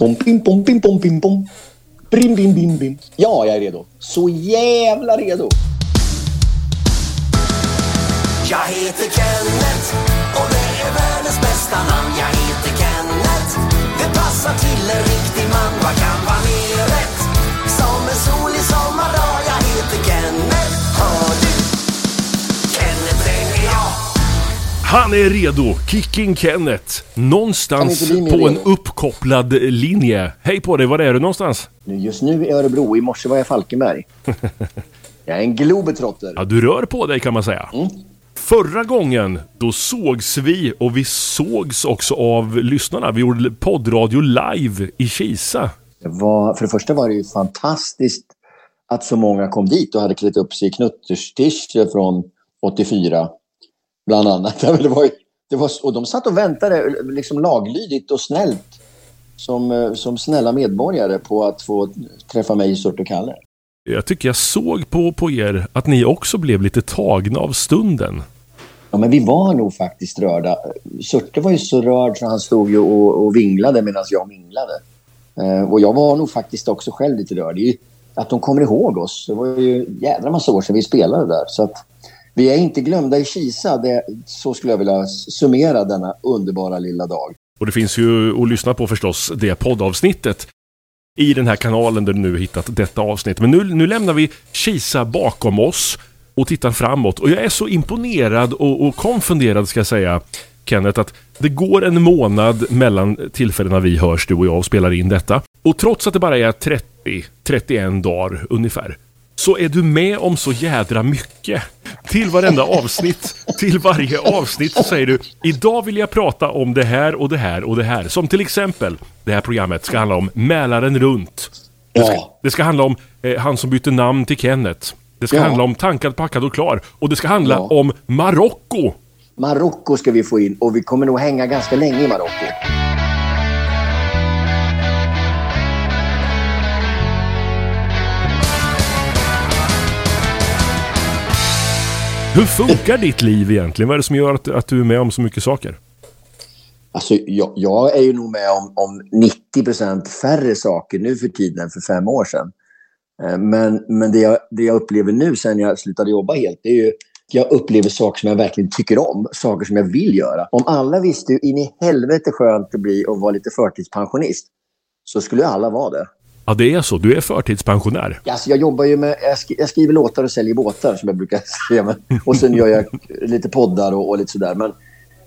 Bom, pim, bom, pim, bom, pim, bom. Brim, bim, bim, bim. Ja, jag är redo. Så jävla redo. Jag heter Kenneth och det är världens bästa namn. Jag heter Kenneth, det passar till en riktig man. Vad kan vara mer rätt? Som en solig sommardag. Jag heter Kenneth, hör du? Han är redo, Kicking Kenneth. Någonstans på en uppkopplad linje. Hej på dig, var är du någonstans? Just nu i Örebro. I morse var jag i Falkenberg. Jag är en globetrotter. Ja, du rör på dig kan man säga. Mm. Förra gången, då sågs vi och vi sågs också av lyssnarna. Vi gjorde poddradio live i Kisa. Det var, för det första var det ju fantastiskt att så många kom dit och hade klätt upp sig i knutterstisch från 84. Bland annat. Det var, det var, och de satt och väntade liksom laglydigt och snällt. Som, eh, som snälla medborgare på att få träffa mig i och Kalle. Jag tycker jag såg på, på er att ni också blev lite tagna av stunden. Ja, men vi var nog faktiskt rörda. Surte var ju så rörd så han stod ju och, och vinglade medan jag minglade. Eh, och jag var nog faktiskt också själv lite rörd. Det är ju att de kommer ihåg oss. Det var ju jädra massa år sedan vi spelade där. Så att vi är inte glömda i Kisa. Det, så skulle jag vilja summera denna underbara lilla dag. Och det finns ju att lyssna på förstås det poddavsnittet i den här kanalen där du nu hittat detta avsnitt. Men nu, nu lämnar vi Kisa bakom oss och tittar framåt. Och jag är så imponerad och, och konfunderad ska jag säga, Kenneth, att det går en månad mellan tillfällena vi hörs, du och jag, och spelar in detta. Och trots att det bara är 30-31 dagar ungefär, så är du med om så jädra mycket. Till varenda avsnitt, till varje avsnitt så säger du Idag vill jag prata om det här och det här och det här. Som till exempel, det här programmet ska handla om Mälaren runt. Det ska, Ja. det ska handla om eh, han som bytte namn till Kenneth. Det ska Ja. handla om Tankad, packad och klar. Och det ska handla Ja. om Marocko. Marocko ska vi få in och vi kommer nog hänga ganska länge i Marocko. Hur funkar ditt liv egentligen? Vad är det som gör att, att du är med om så mycket saker? Alltså, jag, jag är ju nog med om, om 90 procent färre saker nu för tiden än för fem år sedan. Eh, men, men det, jag, det jag upplever nu sen jag slutade jobba helt, det är ju jag upplever saker som jag verkligen tycker om, saker som jag vill göra. Om alla visste hur in i helvete skönt det blir att vara lite förtidspensionist, så skulle alla vara det. Ja, det är så. Du är förtidspensionär. Alltså jag jobbar ju med, jag, sk jag skriver låtar och säljer båtar som jag brukar säga. Men, och sen gör jag lite poddar och, och lite sådär. Men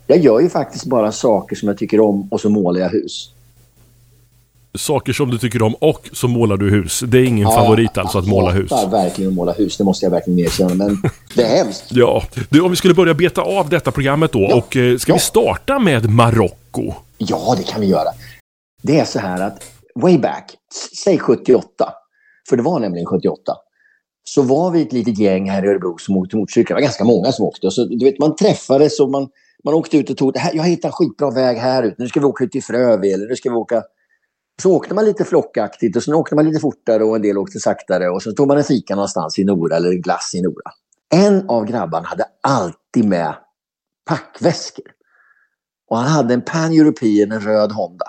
jag gör ju faktiskt bara saker som jag tycker om och så målar jag hus. Saker som du tycker om och så målar du hus. Det är ingen favorit alltså att måla hus. Jag verkligen att måla hus, det måste jag verkligen erkänna. Men det är hemskt. Ja, du, om vi skulle börja beta av detta programmet då Ja. och eh, ska Ja. vi starta med Marocko? Ja, det kan vi göra. Det är så här att way back, säg 78, för det var nämligen 78, så var vi ett litet gäng här i Örebro som åkte motorcykel. Det var ganska många som åkte. Så, du vet, man träffades och man, man åkte ut och tog... "Det Här, jag hittade en skitbra väg här ute. Nu ska vi åka ut till Frövi eller nu ska vi åka... Så åkte man lite flockaktigt och sen åkte man lite fortare och en del åkte saktare. Och sen tog man en fika någonstans i Nora eller en glass i Nora. En av grabbarna hade alltid med packväskor. Och han hade en Pan-European, en röd Honda.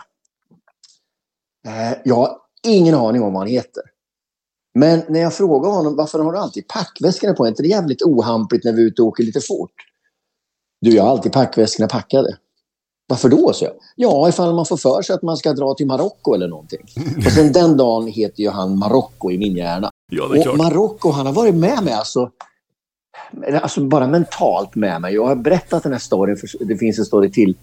Eh, jag har ingen aning om vad han heter. Men när jag frågar honom varför har du alltid packväskorna på? Är inte det jävligt ohampigt när vi är ute och åker lite fort? Du, jag har alltid packväskorna packade. Varför då? så jag. Ja, ifall man får för sig att man ska dra till Marocko eller någonting. Och sen den dagen heter ju han Marocko i min hjärna. Ja, det är Och. Marocko, han har varit med mig alltså. Alltså bara mentalt med mig. Jag har berättat den här storyn, för det finns en story till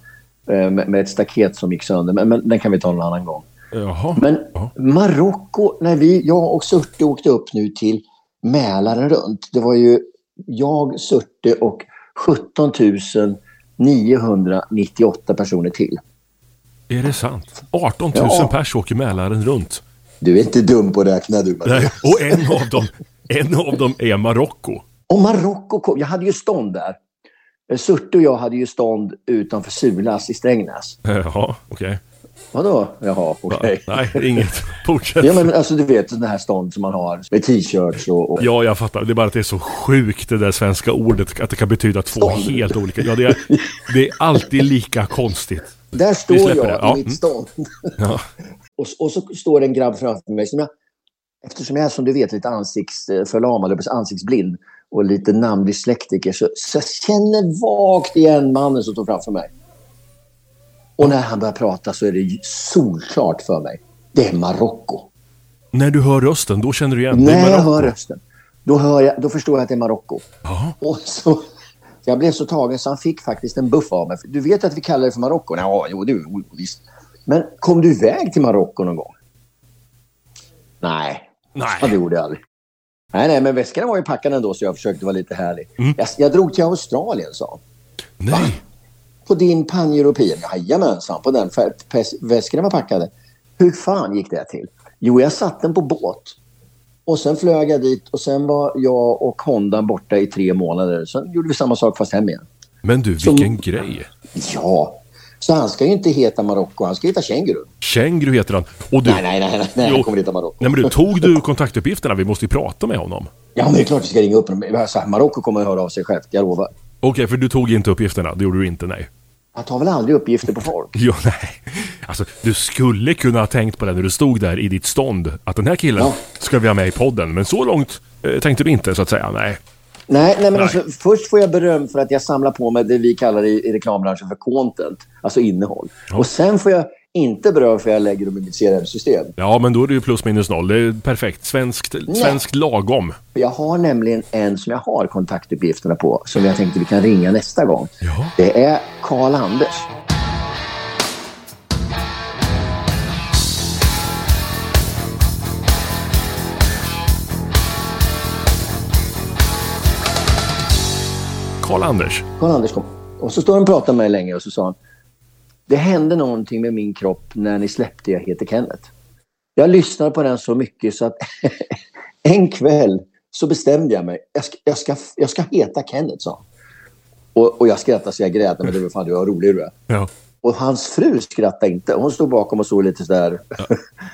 eh, med, ett staket som gick sönder, men, men den kan vi ta någon annan gång. Jaha. Men Ja. Marocko, när vi, jag och Surte åkte upp nu till Mälaren runt. Det var ju jag, Surte och 17 998 personer till. Är det sant? 18 000 Ja. pers åker Mälaren runt. Du är inte dum på att räkna du. Maria. Nej, och en av dem, en av dem är Marocko. Och Marocko kom. Jag hade ju stånd där. Eh, Surte och jag hade ju stånd utanför Sulas i Strängnäs. Jaha, okej. Vadå? Jaha, okej. Va? Nej, inget. Fortsätt. Ja, men alltså du vet sådana här stånd som man har med t-shirts och... och... Ja, jag fattar. Det är bara att det är så sjukt det där svenska ordet. Att det kan betyda två Stånd. helt olika. Ja, det är, det är alltid lika konstigt. Där står jag det. Ja, i mitt mm. stånd. Ja. Och, och så står det en grabb framför mig som jag, eftersom jag är som du vet lite ansiktsförlamad, ansiktsblind och lite namndyslektiker så, så jag känner vagt igen mannen som står framför mig. Och när han börjar prata så är det solklart för mig. Det är Marocko. När du hör rösten, då känner du igen det är När jag hör rösten, då, hör jag, då förstår jag att det är Marocko. Och så, jag blev så tagen så han fick faktiskt en buff av mig. Du vet att vi kallar det för Marocko? Ja, jo, jo, visst. Men kom du iväg till Marocko någon gång? Nej, ja, det Nej. gjorde jag aldrig. Nej, nej, men väskorna var ju packade ändå så jag försökte vara lite härlig. Mm. Jag, jag drog till Australien, sa. Nej. På din pan-european? Jajamensan, på den. Väskorna var packade. Hur fan gick det till? Jo, jag satte den på båt. Och sen flög jag dit och sen var jag och Honda borta i tre månader. Sen gjorde vi samma sak fast hem igen. Men du, vilken grej. Ja, så han ska ju inte heta Marocko, han ska heta Känguru. Känguru heter han. Och du, Nej, nej, nej, nej, nej han kommer heta Marocko. nej men du, tog du kontaktuppgifterna? Vi måste ju prata med honom. Ja, men det är klart vi ska ringa upp honom. Alltså, Marocko kommer att höra av sig själv, jag lovar. Okej, för du tog inte uppgifterna. Det gjorde du inte, nej. Han tar väl aldrig uppgifter på folk? Jo, nej. Alltså, du skulle kunna ha tänkt på det när du stod där i ditt stånd. Att den här killen Ja. ska vi ha med i podden. Men så långt eh, tänkte du inte, så att säga. Nej. Nej, nej men Nej. Alltså, först får jag beröm för att jag samlar på mig det vi kallar i, i reklambranschen för content, alltså innehåll. Ja. Och sen får jag inte beröm för jag lägger dem i mitt CRM-system. Ja, men då är det ju plus minus noll. Det är perfekt. Svenskt, svenskt lagom. Jag har nämligen en som jag har kontaktuppgifterna på, som jag tänkte vi kan ringa nästa gång. Ja. Det är Karl-Anders. Karl-Anders. Karl-Anders kom. Och så står han och pratar med mig länge och så sa han. Det hände någonting med min kropp när ni släppte Jag heter Kenneth. Jag lyssnade på den så mycket så att en kväll så bestämde jag mig. Jag ska, jag ska, jag ska heta Kenneth, sa han. Och, och jag skrattade så jag grät. Men det var fan du var rolig du är. Ja. Och hans fru skrattade inte. Hon stod bakom och såg lite sådär.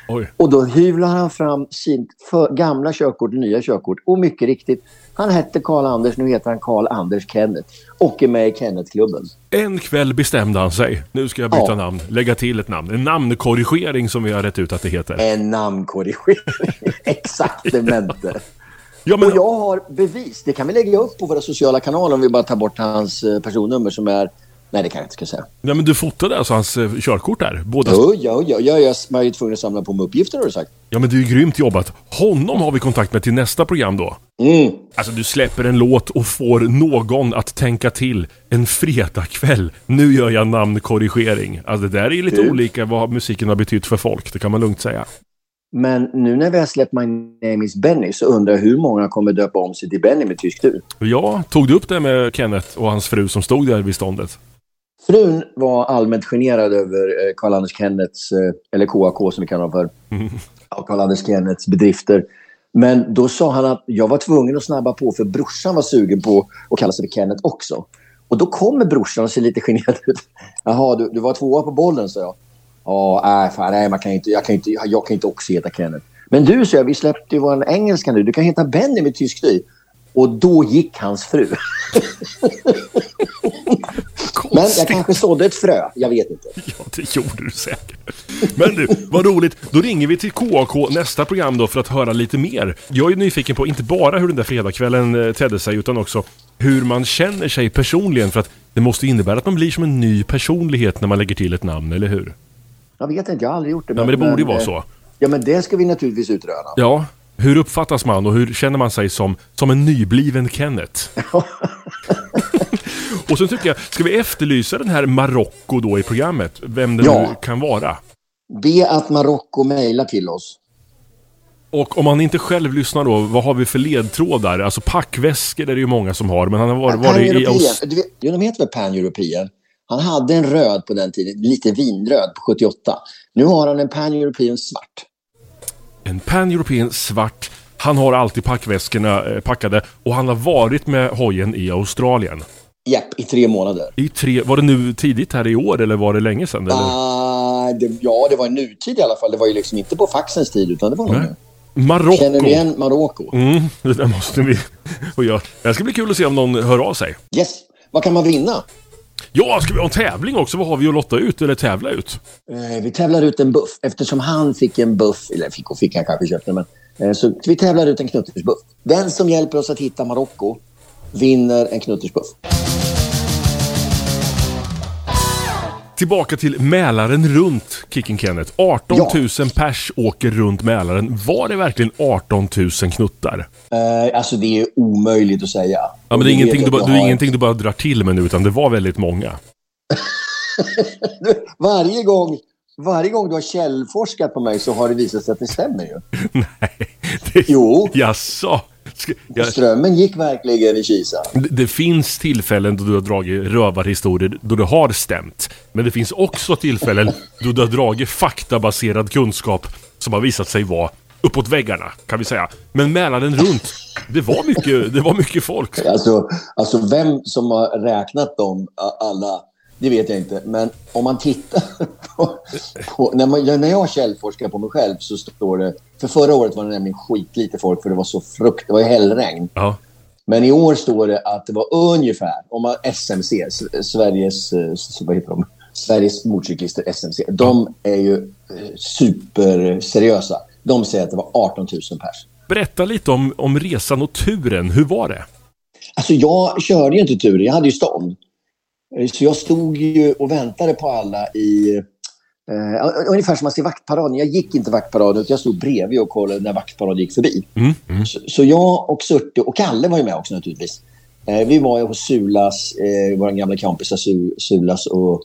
Oj. Och då hyvlar han fram sin för, gamla körkort och nya körkort. Och mycket riktigt, han hette Karl-Anders, nu heter han Karl-Anders Kenneth. Och är med i Kenneth-klubben. En kväll bestämde han sig. Nu ska jag byta Ja. namn. Lägga till ett namn. En namnkorrigering som vi har rätt ut att det heter. En namnkorrigering. Exakt, det mente. Ja, men... Och jag har bevis. Det kan vi lägga upp på våra sociala kanaler om vi bara tar bort hans eh, personnummer som är... Nej, det kan jag inte ska säga. Ja, men du fotade alltså hans eh, körkort där? Båda... Jo, ja, ja, ja, jag var ju tvungen att samla på mig uppgifter har du sagt. Ja, men det är ju grymt jobbat. Honom har vi kontakt med till nästa program då. Mm. Alltså, du släpper en låt och får någon att tänka till en fredagkväll. Nu gör jag namnkorrigering. Alltså, det där är ju lite Du. olika vad musiken har betytt för folk. Det kan man lugnt säga. Men nu när vi har släppt My name is Benny så undrar jag hur många kommer döpa om sig till Benny med tysk tur. Ja, tog du upp det med Kenneth och hans fru som stod där vid ståndet? Frun var allmänt generad över eh, Karl-Anders Kennets, eh, eller KAK som vi kallar honom för, av Karl-Anders Kennets bedrifter. Men då sa han att jag var tvungen att snabba på för brorsan var sugen på att kalla sig för Kenneth också. Och då kommer brorsan och ser lite generad ut. Jaha, du, du var tvåa på bollen, sa jag. Ja, nej, fan, nej man kan inte, jag, kan inte, jag kan inte också heta Kenneth. Men du, sa jag, vi släppte ju vår engelska nu. Du kan heta Benny med tysk i. Och då gick hans fru. Men jag kanske sådde ett frö. Jag vet inte. Ja, det gjorde du säkert. Men du, vad roligt. Då ringer vi till KAK nästa program då för att höra lite mer. Jag är nyfiken på inte bara hur den där fredagskvällen eh, tedde sig utan också hur man känner sig personligen för att det måste innebära att man blir som en ny personlighet när man lägger till ett namn, eller hur? Jag vet inte, jag har aldrig gjort det. Ja, men det borde ju vara eh, så. Ja, men det ska vi naturligtvis utröna. Ja, hur uppfattas man och hur känner man sig som, som en nybliven Kenneth? och sen tycker jag, ska vi efterlysa den här Marocko då i programmet? Vem det Ja. nu kan vara? Be att Marocko mejlar till oss. Och om man inte själv lyssnar då, vad har vi för ledtrådar? Alltså packväskor är det ju många som har, men han har varit, varit i. Aus- Du de heter väl Pan-European? Han hade en röd på den tiden, lite vinröd på 78. Nu har han en Pan-European svart. en Pan-European svart. Han har alltid packväskorna eh, packade och han har varit med hojen i Australien. Japp, i tre månader. I tre, var det nu tidigt här i år eller var det länge sedan? Eller? Ah, det, ja, det var i nutid i alla fall. Det var ju liksom inte på faxens tid, utan det var nog nu. Marocko. Känner ni igen Marocko? Mm, det där måste vi och göra. Det ska bli kul att se om någon hör av sig. Yes. Vad kan man vinna? Ja, ska vi ha en tävling också? Vad har vi att lotta ut eller tävla ut? Eh, vi tävlar ut en buff. Eftersom han fick en buff, eller fick och fick, han kanske köpte men eh, Så vi tävlar ut en knuttersbuff. Den som hjälper oss att hitta Marocko vinner en knuttersbuff. Tillbaka till Mälaren runt, Kicken Kenneth. 18 000 pers åker runt Mälaren. Var det verkligen 18 000 knuttar? Eh, alltså det är omöjligt att säga. Ja, men det är, ingenting du, bara, det är ingenting du bara drar till med nu, utan det var väldigt många. varje, gång, varje gång du har källforskat på mig så har det visat sig att det stämmer ju. Nej. Det... Jo. Jaså? Jag... Strömmen gick verkligen i Kisa. Det, det, finns tillfällen då du har dragit rövarhistorier då det har stämt. Men det finns också tillfällen då du har dragit faktabaserad kunskap som har visat sig vara uppåt väggarna, kan vi säga. Men Mälaren runt, det var mycket, det var mycket folk. Alltså, alltså vem som har räknat dem alla det vet jag inte. Men om man tittar på... på när, man, när jag källforskar på mig själv så står det... För förra året var det nämligen skitlite folk för det var så frukt... Det var ju hällregn. Ja. Men i år står det att det var ungefär, om man SMC, Sveriges, eh, vad heter de? Sveriges motorcyklister SMC, de är ju eh, superseriösa. De säger att det var 18 000 pers. Berätta lite om, om resan och turen. Hur var det? Alltså jag körde ju inte turen, jag hade ju stånd. Eh, så jag stod ju och väntade på alla i... Uh, ungefär som man ser vaktparaden. Jag gick inte vaktparaden, utan jag stod bredvid och kollade när vaktparaden gick förbi. Mm, mm. Så, så, jag och Surte, och Kalle var ju med också naturligtvis. Uh, vi var ju hos Sulas, uh, våra gamla kompisar Su, Sulas och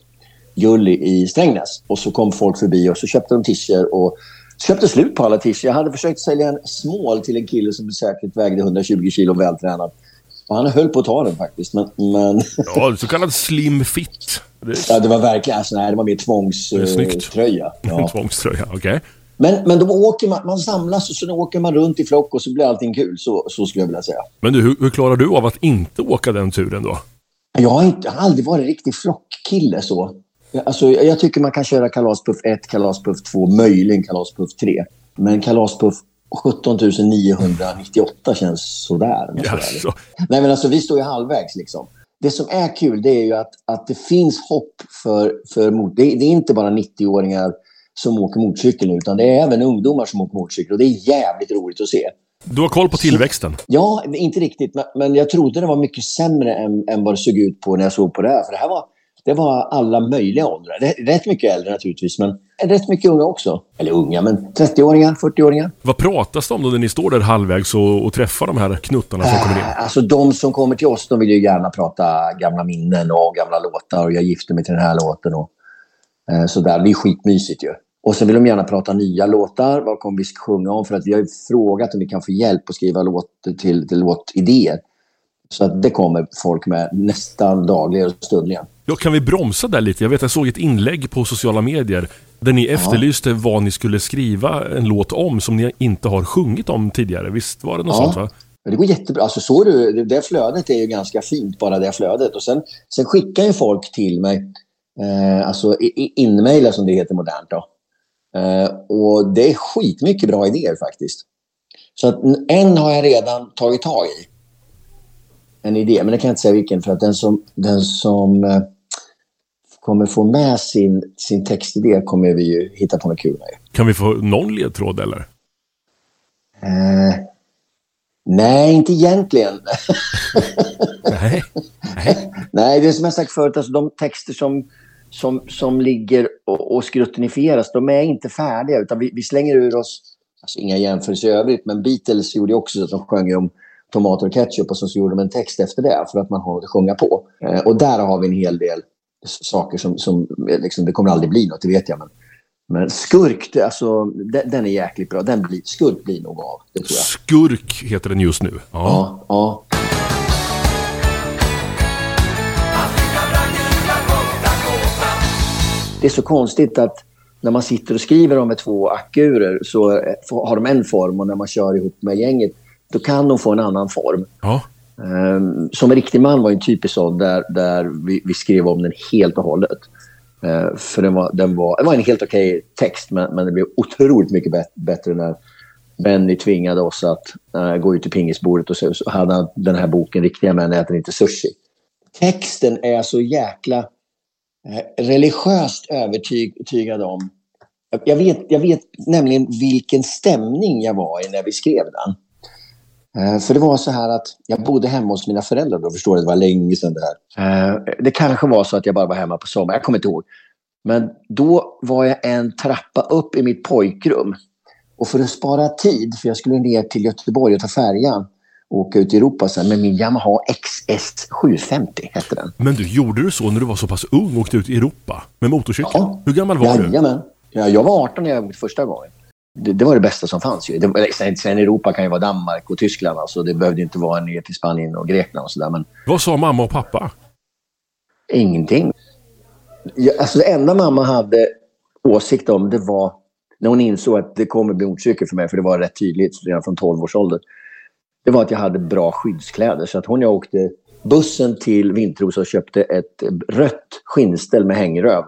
Gulli i Strängnäs. Och så kom folk förbi och så köpte de tischer och köpte slut på alla tischer. Jag hade försökt sälja en smål till en kille som säkert vägde 120 kilo vältränad. Han höll på att ta den faktiskt, men... men... Ja, så kallad slim fit. Det... Ja, det var verkligen... Alltså, nej, det var mer tvångströja. Ja. tvångströja, okej. Okay. Men, men då åker man, man samlas och så åker man runt i flock och så blir allting kul. Så, så skulle jag vilja säga. Men du, hur, hur klarar du av att inte åka den turen då? Jag har, inte, jag har aldrig varit riktig flockkille så. Alltså, jag tycker man kan köra kalaspuff 1, kalaspuff 2, möjligen kalaspuff 3. Men kalaspuff 17 998 känns sådär. Yes. Nej, men alltså vi står ju halvvägs liksom. Det som är kul det är ju att, att det finns hopp för, för mot. Det, det är inte bara 90-åringar som åker motorcykel nu, utan det är även ungdomar som åker motorcykel och det är jävligt roligt att se. Du har koll på tillväxten? Ja, inte riktigt. Men, men jag trodde det var mycket sämre än, än vad det såg ut på när jag såg på det här. För det här var, det var alla möjliga åldrar. Rätt mycket äldre naturligtvis, men rätt mycket unga också. Eller unga, men 30-åringar, 40-åringar. Vad pratas det om då när ni står där halvvägs och, och träffar de här knuttarna som kommer in? Äh, alltså de som kommer till oss, de vill ju gärna prata gamla minnen och gamla låtar och jag gifte mig till den här låten och eh, sådär. Det är skitmysigt ju. Och så vill de gärna prata nya låtar. Vad kommer vi sjunga om? För att vi har ju frågat om vi kan få hjälp att skriva låt till, till låtidéer. Så att det kommer folk med nästan dagligen och stundligen. Ja, kan vi bromsa där lite? Jag vet jag såg ett inlägg på sociala medier där ni efterlyste ja. vad ni skulle skriva en låt om som ni inte har sjungit om tidigare. Visst var det något ja. sånt? Va? Det går jättebra. Alltså, så du, det flödet är ju ganska fint, bara det flödet. Och sen, sen skickar ju folk till mig, eh, alltså inmejla som det heter modernt. Då. Eh, och det är skitmycket bra idéer faktiskt. Så att en har jag redan tagit tag i en idé, men det kan jag inte säga vilken. För att den som, den som eh, kommer få med sin, sin textidé kommer vi ju hitta på något kul med. Kan vi få någon ledtråd eller? Eh, nej, inte egentligen. nej. nej. nej, det är som jag sagt förut, alltså de texter som, som, som ligger och, och skruttinifieras, de är inte färdiga. Utan vi, vi slänger ur oss, alltså inga jämförelser i övrigt, men Beatles gjorde också så att de sjöng om tomater och ketchup och så gjorde de en text efter det för att man har något att sjunga på. Eh, och där har vi en hel del saker som, som liksom, det kommer aldrig bli något, det vet jag. Men, men skurk, alltså, den, den, är jäkligt bra. Den blir, skurk blir nog av, det tror jag. Skurk heter den just nu. Ja. ja, ja. Det är så konstigt att när man sitter och skriver dem med två akurer så har de en form och när man kör ihop med gänget då kan de få en annan form. Ja. Um, som en riktig man var en typisk sån där, där vi, vi, skrev om den helt och hållet. Uh, för den var, den var, det var en helt okej okay text, men, men det blev otroligt mycket bet bättre när Benny tvingade oss att uh, gå ut till pingisbordet och så, så hade han den här boken Riktiga män äter inte sushi. texten är så jäkla eh, religiöst övertygad om. Jag vet, jag vet nämligen vilken stämning jag var i när vi skrev den. Eh, För det var så här att jag bodde hemma hos mina föräldrar då, förstår du, det var länge sedan det här. Eh, Det kanske var så att jag bara var hemma på sommaren, jag kommer inte ihåg. Men då var jag en trappa upp i mitt pojkrum. Och för att spara tid, för jag skulle ner till Göteborg och ta färjan och åka ut i Europa sen med min Yamaha XS 750 hette den. Men du, gjorde du så när du var så pass ung och åkte ut i Europa med motorcykel? Ja. Hur gammal var du? Jajamän. Ja, jag var 18 när jag åkte första gången. Det, det var det bästa som fanns. Ju. Det, sen, sen Europa kan ju vara Danmark och Tyskland. Alltså, det behövde inte vara ner till Spanien och Grekland och sådär. Men Vad sa mamma och pappa? ingenting. Ja, alltså, det enda mamma hade åsikt om det var när hon insåg att det kommer bli motorcykel för mig. För det var rätt tydligt redan från 12 års ålder. Det var att jag hade bra skyddskläder. Så att hon och jag åkte bussen till Vintrosa och köpte ett rött skinnställ med hängröv.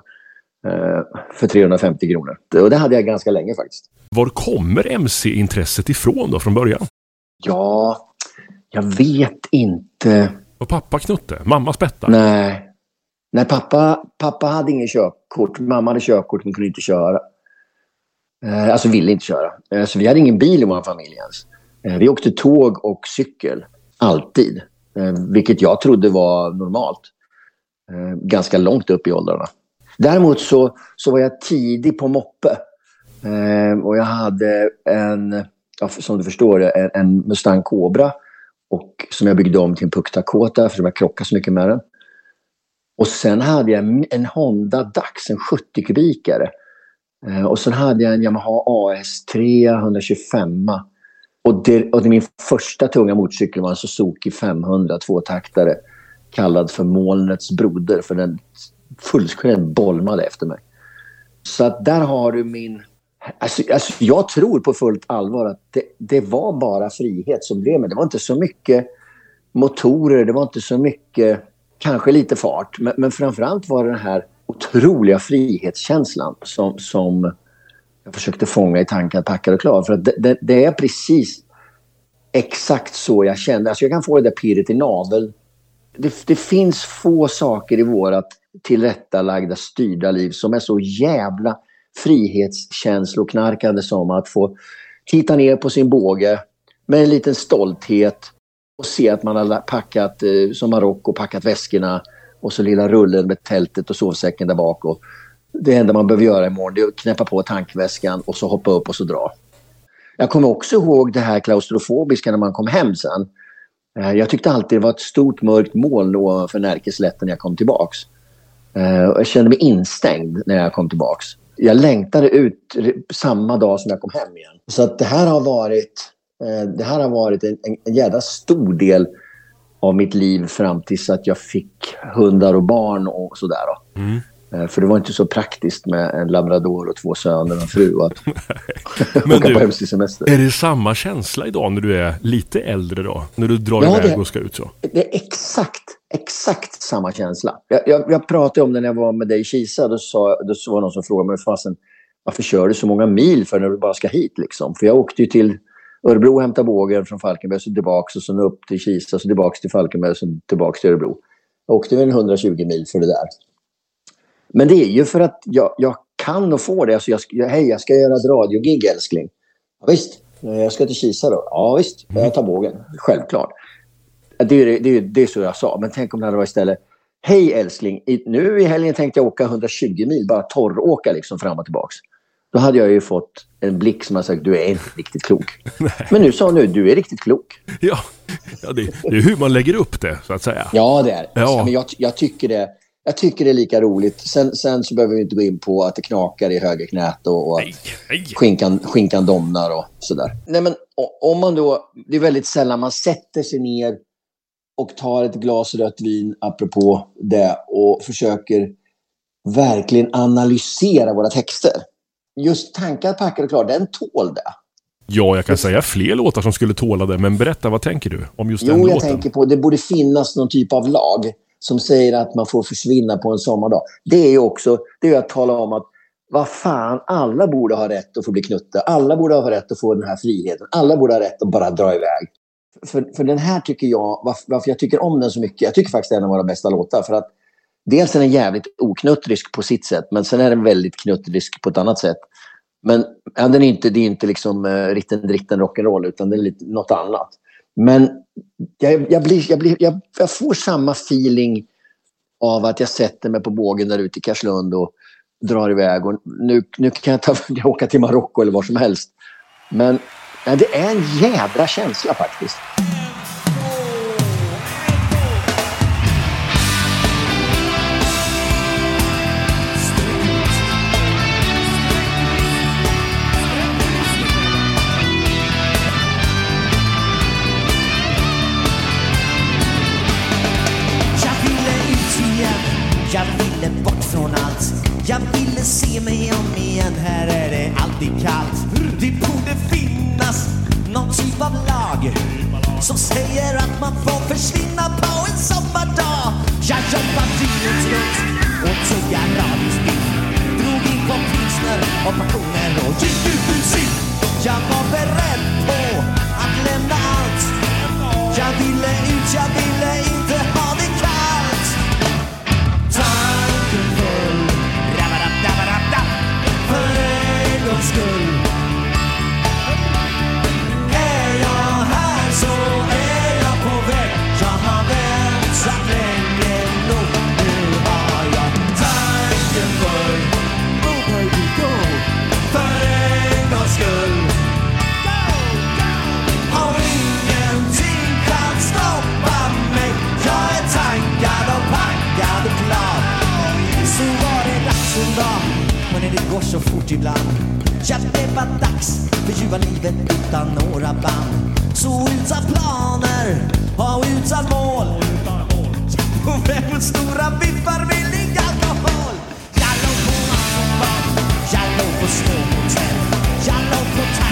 Eh, För 350 kronor. Och det hade jag ganska länge faktiskt. Var kommer MC-intresset ifrån då från början? Ja, jag vet inte. Var pappa knutte? Mamma spetta? Nej. Nej, pappa, pappa hade ingen körkort. Mamma hade körkort men kunde inte köra. Eh, alltså ville inte köra. Eh, så vi hade ingen bil i vår familj ens. Vi åkte tåg och cykel. Alltid. Vilket jag trodde var normalt. Ganska långt upp i åldrarna. Däremot så, så var jag tidig på moppe. Eh, och jag hade en, ja, som du förstår, en, en Mustang Cobra. Och, som jag byggde om till en Puck Dakota för jag krockade så mycket med den. Och sen hade jag en- en Honda Dax, en 70 kubikare. Eh, och sen hade jag en Yamaha AS3 125. Och det, och det min första tunga motorcykel var en Suzuki 500 tvåtaktare. Kallad för molnets broder för den fullständigt bolmade efter mig. Så att där har du min... Alltså, alltså jag tror på fullt allvar att det, det var bara frihet som drev mig. Det var inte så mycket motorer, det var inte så mycket, kanske lite fart. Men, men framförallt var det den här otroliga frihetskänslan som, som jag försökte fånga i tanken att packa och klar. För att det, det, det är precis exakt så jag kände. Alltså jag kan få det där pirret i naveln. Det, det finns få saker i vårat tillrättalagda, styrda liv som är så jävla frihetskänsloknarkande som att få titta ner på sin båge med en liten stolthet och se att man har packat eh, som Marocko, packat väskorna och så lilla rullen med tältet och sovsäcken där bak. Och det enda man behöver göra imorgon det är att knäppa på tankväskan och så hoppa upp och så dra. Jag kommer också ihåg det här klaustrofobiska när man kom hem sen. Eh, jag tyckte alltid det var ett stort mörkt moln ovanför Närkeslätten när jag kom tillbaks. Eh, och Jag kände mig instängd när jag kom tillbaks. Jag längtade ut samma dag som jag kom hem igen. Så att det här har varit, eh, det här har varit en, en, en jävla stor del av mitt liv fram tills att jag fick hundar och barn och sådär. Då. Mm. Eh, För det var inte så praktiskt med en labrador och två söner och en fru att Men åka du- på hemsig semester. Är det samma känsla idag när du är lite äldre då? När du drar Ja, iväg det- och ska ut så? Det är exakt, exakt samma känsla. Jag, jag, jag pratade om det när jag var med dig i Kisa. Då, sa, då var det någon som frågade mig, fasen, varför kör du så många mil för när du bara ska hit? Liksom? För jag åkte ju till Örebro och hämtade bågen från Falkenberg, så tillbaka och sen upp till Kisa, så tillbaka till Falkenberg och sen tillbaka till Örebro. Jag åkte väl 120 mil för det där. Men det är ju för att jag, jag kan och får det. Alltså jag, jag, hej, jag ska göra ett radiogig älskling. Ja, visst, Eh, jag ska till Kisa då. Ja visst, jag tar bågen. Självklart. Det är, det, är, det är så jag sa. Men tänk om det hade varit istället. Hej älskling, nu i helgen tänkte jag åka 120 mil, bara torråka liksom fram och tillbaks. Då hade jag ju fått en blick som har sagt du är inte riktigt klok. Men nu sa hon nu, du är riktigt klok. Ja, ja det, det är hur man lägger upp det så att säga. Ja, det är det. Ja. Men jag, jag, tycker det. Jag tycker det är lika roligt. Sen, sen så behöver vi inte gå in på att det knakar i högerknät och, och att Nej, nej. skinkan, skinkan domnar och sådär. Nej, men om man då... Det är väldigt sällan man sätter sig ner och tar ett glas rött vin, apropå det, och försöker verkligen analysera våra texter. Just tankar packad och klar, den tål det. Ja, jag kan säga fler låtar som skulle tåla det, men berätta, vad tänker du om just den Jo, jag låten? tänker på det borde finnas någon typ av lag som säger att man får försvinna på en sommardag. Det är ju också det är att tala om att vad fan, alla borde ha rätt att få bli knutte. Alla borde ha rätt att få den här friheten. Alla borde ha rätt att bara dra iväg. För, för den här tycker jag, varför, varför jag tycker om den så mycket, jag tycker faktiskt det är en av våra bästa låtar. För att dels är den jävligt oknuttrisk på sitt sätt, men sen är den väldigt knuttrisk på ett annat sätt. Men ja, den är inte, det är inte liksom eh, uh, ritten dritten rock'n'roll, utan det är lite, något annat. Men jag, jag, blir, jag, blir, jag, jag får samma feeling av att jag sätter mig på bågen där ute i Karlslund och drar iväg. Och nu, nu kan jag, ta, jag åka till Marocko eller var som helst. Men det är en jädra känsla faktiskt. Ja, det var dags för ljuva livet utan några band. Så utan planer och utan mål. På väg mot stora biffar billig alkohol? Jag låg på autobahn, jag låg på småhotell Jag låg på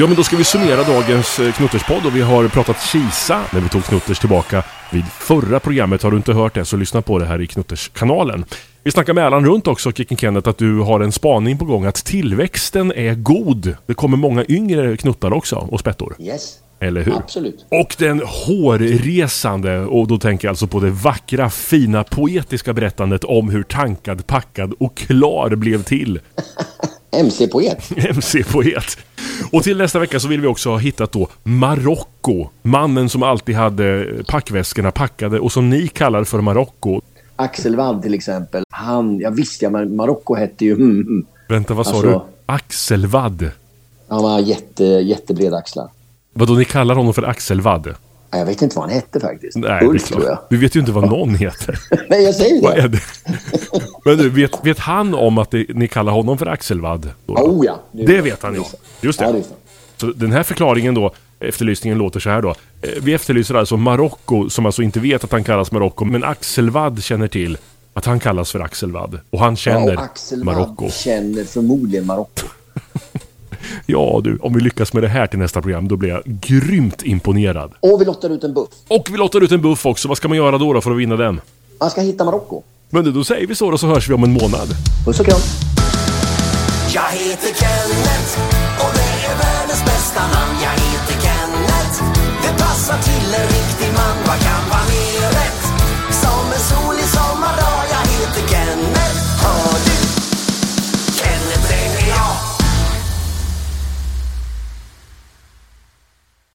Ja, men då ska vi summera dagens eh, Knutterspodd och vi har pratat Kisa när vi tog Knutters tillbaka vid förra programmet. Har du inte hört det så lyssna på det här i Knutters-kanalen. Vi snackar med Erland runt också, Kicken Kenneth, att du har en spaning på gång att tillväxten är god. Det kommer många yngre knuttar också och spettor. Yes, Eller hur? absolut. Och den hårresande, och då tänker jag alltså på det vackra, fina, poetiska berättandet om hur tankad, packad och klar blev till. MC-poet. MC-poet. Och till nästa vecka så vill vi också ha hittat då Marocko. Mannen som alltid hade packväskorna packade och som ni kallar för Marocko. Axel Wadd till exempel. Han, jag visste ja, men Marocko hette ju... Mm, mm. Vänta, vad sa Alltså- du? Axelvadd. Han var jätte, jättebreda axlar. Vadå, ni kallar honom för Axelvadd? Ja, Jag vet inte vad han hette faktiskt. Nej, det Ulf tror jag. Du vet ju inte vad någon heter. Nej, jag säger det. det? Men du, vet, vet han om att det, ni kallar honom för Axelvad? Då? Oh ja. Det vet han ju. Just Ja, det. det visste han. Så den här förklaringen då, efterlysningen låter så här då. Eh, Vi efterlyser alltså Marocko som alltså inte vet att han kallas Marocko, men Axelvad känner till att han kallas för Axelvad. Och han Ja, känner och Axel Marocko. Känner förmodligen Marocko. Ja du, om vi lyckas med det här till nästa program, då blir jag grymt imponerad. Och vi lottar ut en buff. Och vi lottar ut en buff också, vad ska man göra då, då för att vinna den? Man ska hitta Marocko. Men du, då säger vi så då, så hörs vi om en månad. Puss och kram. Jag heter Kenneth och det är världens bästa namn. Jag heter Kenneth, det passar till en